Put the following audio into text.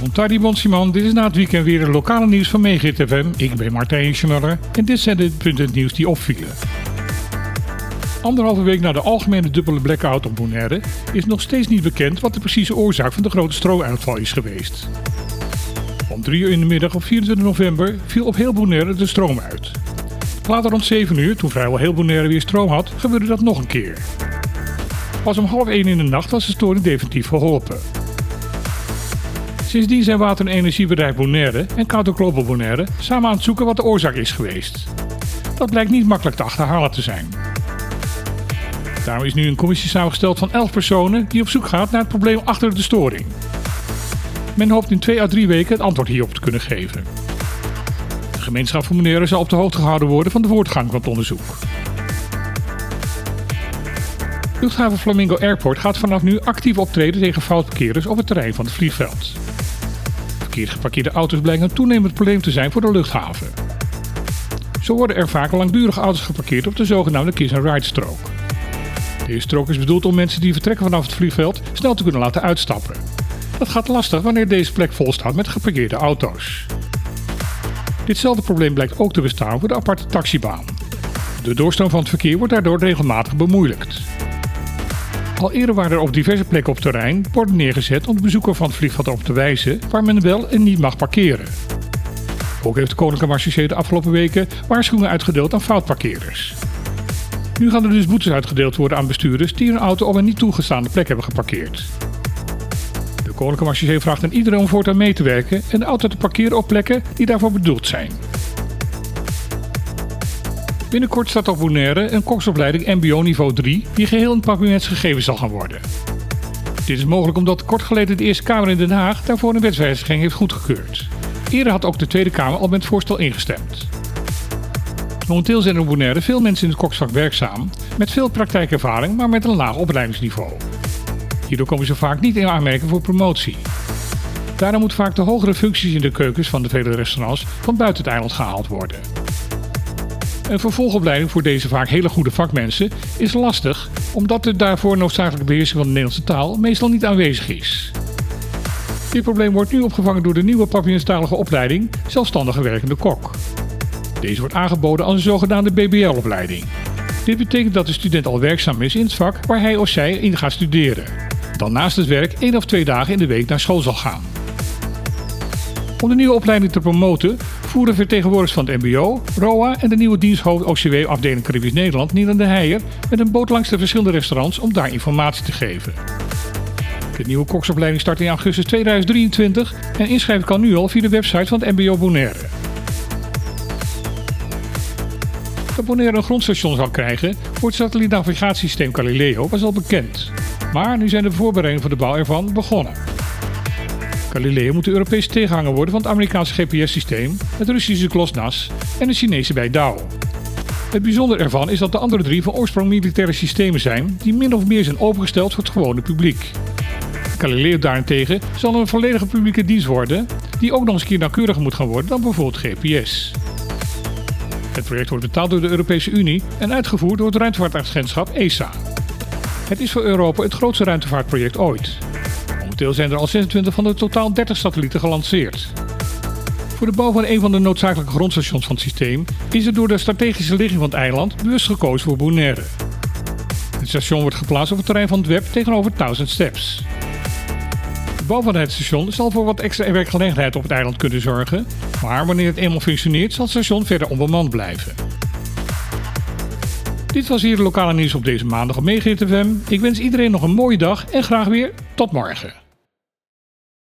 Montardi Bonsiman, dit is na het weekend weer het lokale nieuws van Megit FM. Ik ben Martijn Schmuller en dit zijn de punten nieuws die opvielen. Anderhalve week na de algemene dubbele blackout op Bonaire is nog steeds niet bekend wat de precieze oorzaak van de grote stroomuitval is geweest. Om 3 uur in de middag op 24 november viel op heel Bonaire de stroom uit. Later rond 7 uur, toen vrijwel heel Bonaire weer stroom had, gebeurde dat nog een keer. Pas om half 1 in de nacht was de storing definitief verholpen. Sindsdien zijn water- en energiebedrijf Bonaire en Kauto Global Bonaire samen aan het zoeken wat de oorzaak is geweest. Dat blijkt niet makkelijk te achterhalen te zijn. Daarom is nu een commissie samengesteld van 11 personen die op zoek gaat naar het probleem achter de storing. Men hoopt in 2 à 3 weken het antwoord hierop te kunnen geven. De gemeenschap van Bonaire zal op de hoogte gehouden worden van de voortgang van het onderzoek. Luchthaven Flamingo Airport gaat vanaf nu actief optreden tegen foutparkeerders op het terrein van het vliegveld. Verkeerd geparkeerde auto's blijken een toenemend probleem te zijn voor de luchthaven. Zo worden er vaak langdurige auto's geparkeerd op de zogenaamde kiss-and-ride strook. Deze strook is bedoeld om mensen die vertrekken vanaf het vliegveld snel te kunnen laten uitstappen. Dat gaat lastig wanneer deze plek vol staat met geparkeerde auto's. Ditzelfde probleem blijkt ook te bestaan voor de aparte taxibaan. De doorstroom van het verkeer wordt daardoor regelmatig bemoeilijkt. Al eerder waren er op diverse plekken op terrein borden neergezet om de bezoeker van het vliegveld op te wijzen waar men wel en niet mag parkeren. Ook heeft de Koninklijke Marchechee de afgelopen weken waarschuwingen uitgedeeld aan foutparkeerders. Nu gaan er dus boetes uitgedeeld worden aan bestuurders die hun auto op een niet toegestaande plek hebben geparkeerd. De Koninklijke Marchechee vraagt aan iedereen om voortaan mee te werken en de auto te parkeren op plekken die daarvoor bedoeld zijn. Binnenkort staat op Bonaire een koksopleiding MBO niveau 3 die geheel in Papinets gegeven zal gaan worden. Dit is mogelijk omdat kort geleden de Eerste Kamer in Den Haag daarvoor een wetswijziging heeft goedgekeurd. Eerder had ook de Tweede Kamer al met het voorstel ingestemd. Momenteel zijn op Bonaire veel mensen in het koksvak werkzaam, met veel praktijkervaring, maar met een laag opleidingsniveau. Hierdoor komen ze vaak niet in aanmerking voor promotie. Daarom moeten vaak de hogere functies in de keukens van de vele restaurants van buiten het eiland gehaald worden. Een vervolgopleiding voor deze vaak hele goede vakmensen is lastig, omdat de daarvoor noodzakelijke beheersing van de Nederlandse taal meestal niet aanwezig is. Dit probleem wordt nu opgevangen door de nieuwe Papinenstalige opleiding Zelfstandige Werkende Kok. Deze wordt aangeboden als een zogenaamde BBL-opleiding. Dit betekent dat de student al werkzaam is in het vak waar hij of zij in gaat studeren. Dan naast het werk één of twee dagen in de week naar school zal gaan. Om de nieuwe opleiding te promoten voeren vertegenwoordigers van het MBO, ROA en de nieuwe diensthoofd OCW afdeling Caribisch Nederland, Nielen de Heijer, met een boot langs de verschillende restaurants om daar informatie te geven. De nieuwe koksopleiding start in augustus 2023 en inschrijven kan nu al via de website van het MBO Bonaire. Dat Bonaire een grondstation zal krijgen voor het satellietnavigatiesysteem Galileo was al bekend. Maar nu zijn de voorbereidingen voor de bouw ervan begonnen. Galileo moet de Europese tegenhanger worden van het Amerikaanse GPS-systeem, het Russische GLONASS en de Chinese Beidou. Het bijzondere ervan is dat de andere drie van oorsprong militaire systemen zijn die min of meer zijn opengesteld voor het gewone publiek. Galileo daarentegen zal een volledige publieke dienst worden, die ook nog eens keer nauwkeuriger moet gaan worden dan bijvoorbeeld GPS. Het project wordt betaald door de Europese Unie en uitgevoerd door het ruimtevaartagentschap ESA. Het is voor Europa het grootste ruimtevaartproject ooit. Momenteel zijn er al 26 van de totaal 30 satellieten gelanceerd. Voor de bouw van een van de noodzakelijke grondstations van het systeem is er door de strategische ligging van het eiland bewust gekozen voor Bonaire. Het station wordt geplaatst op het terrein van het web tegenover 1000 Steps. De bouw van het station zal voor wat extra werkgelegenheid op het eiland kunnen zorgen, maar wanneer het eenmaal functioneert zal het station verder onbemand blijven. Dit was hier de lokale nieuws op deze maandag op FM. Ik wens iedereen nog een mooie dag en graag weer tot morgen.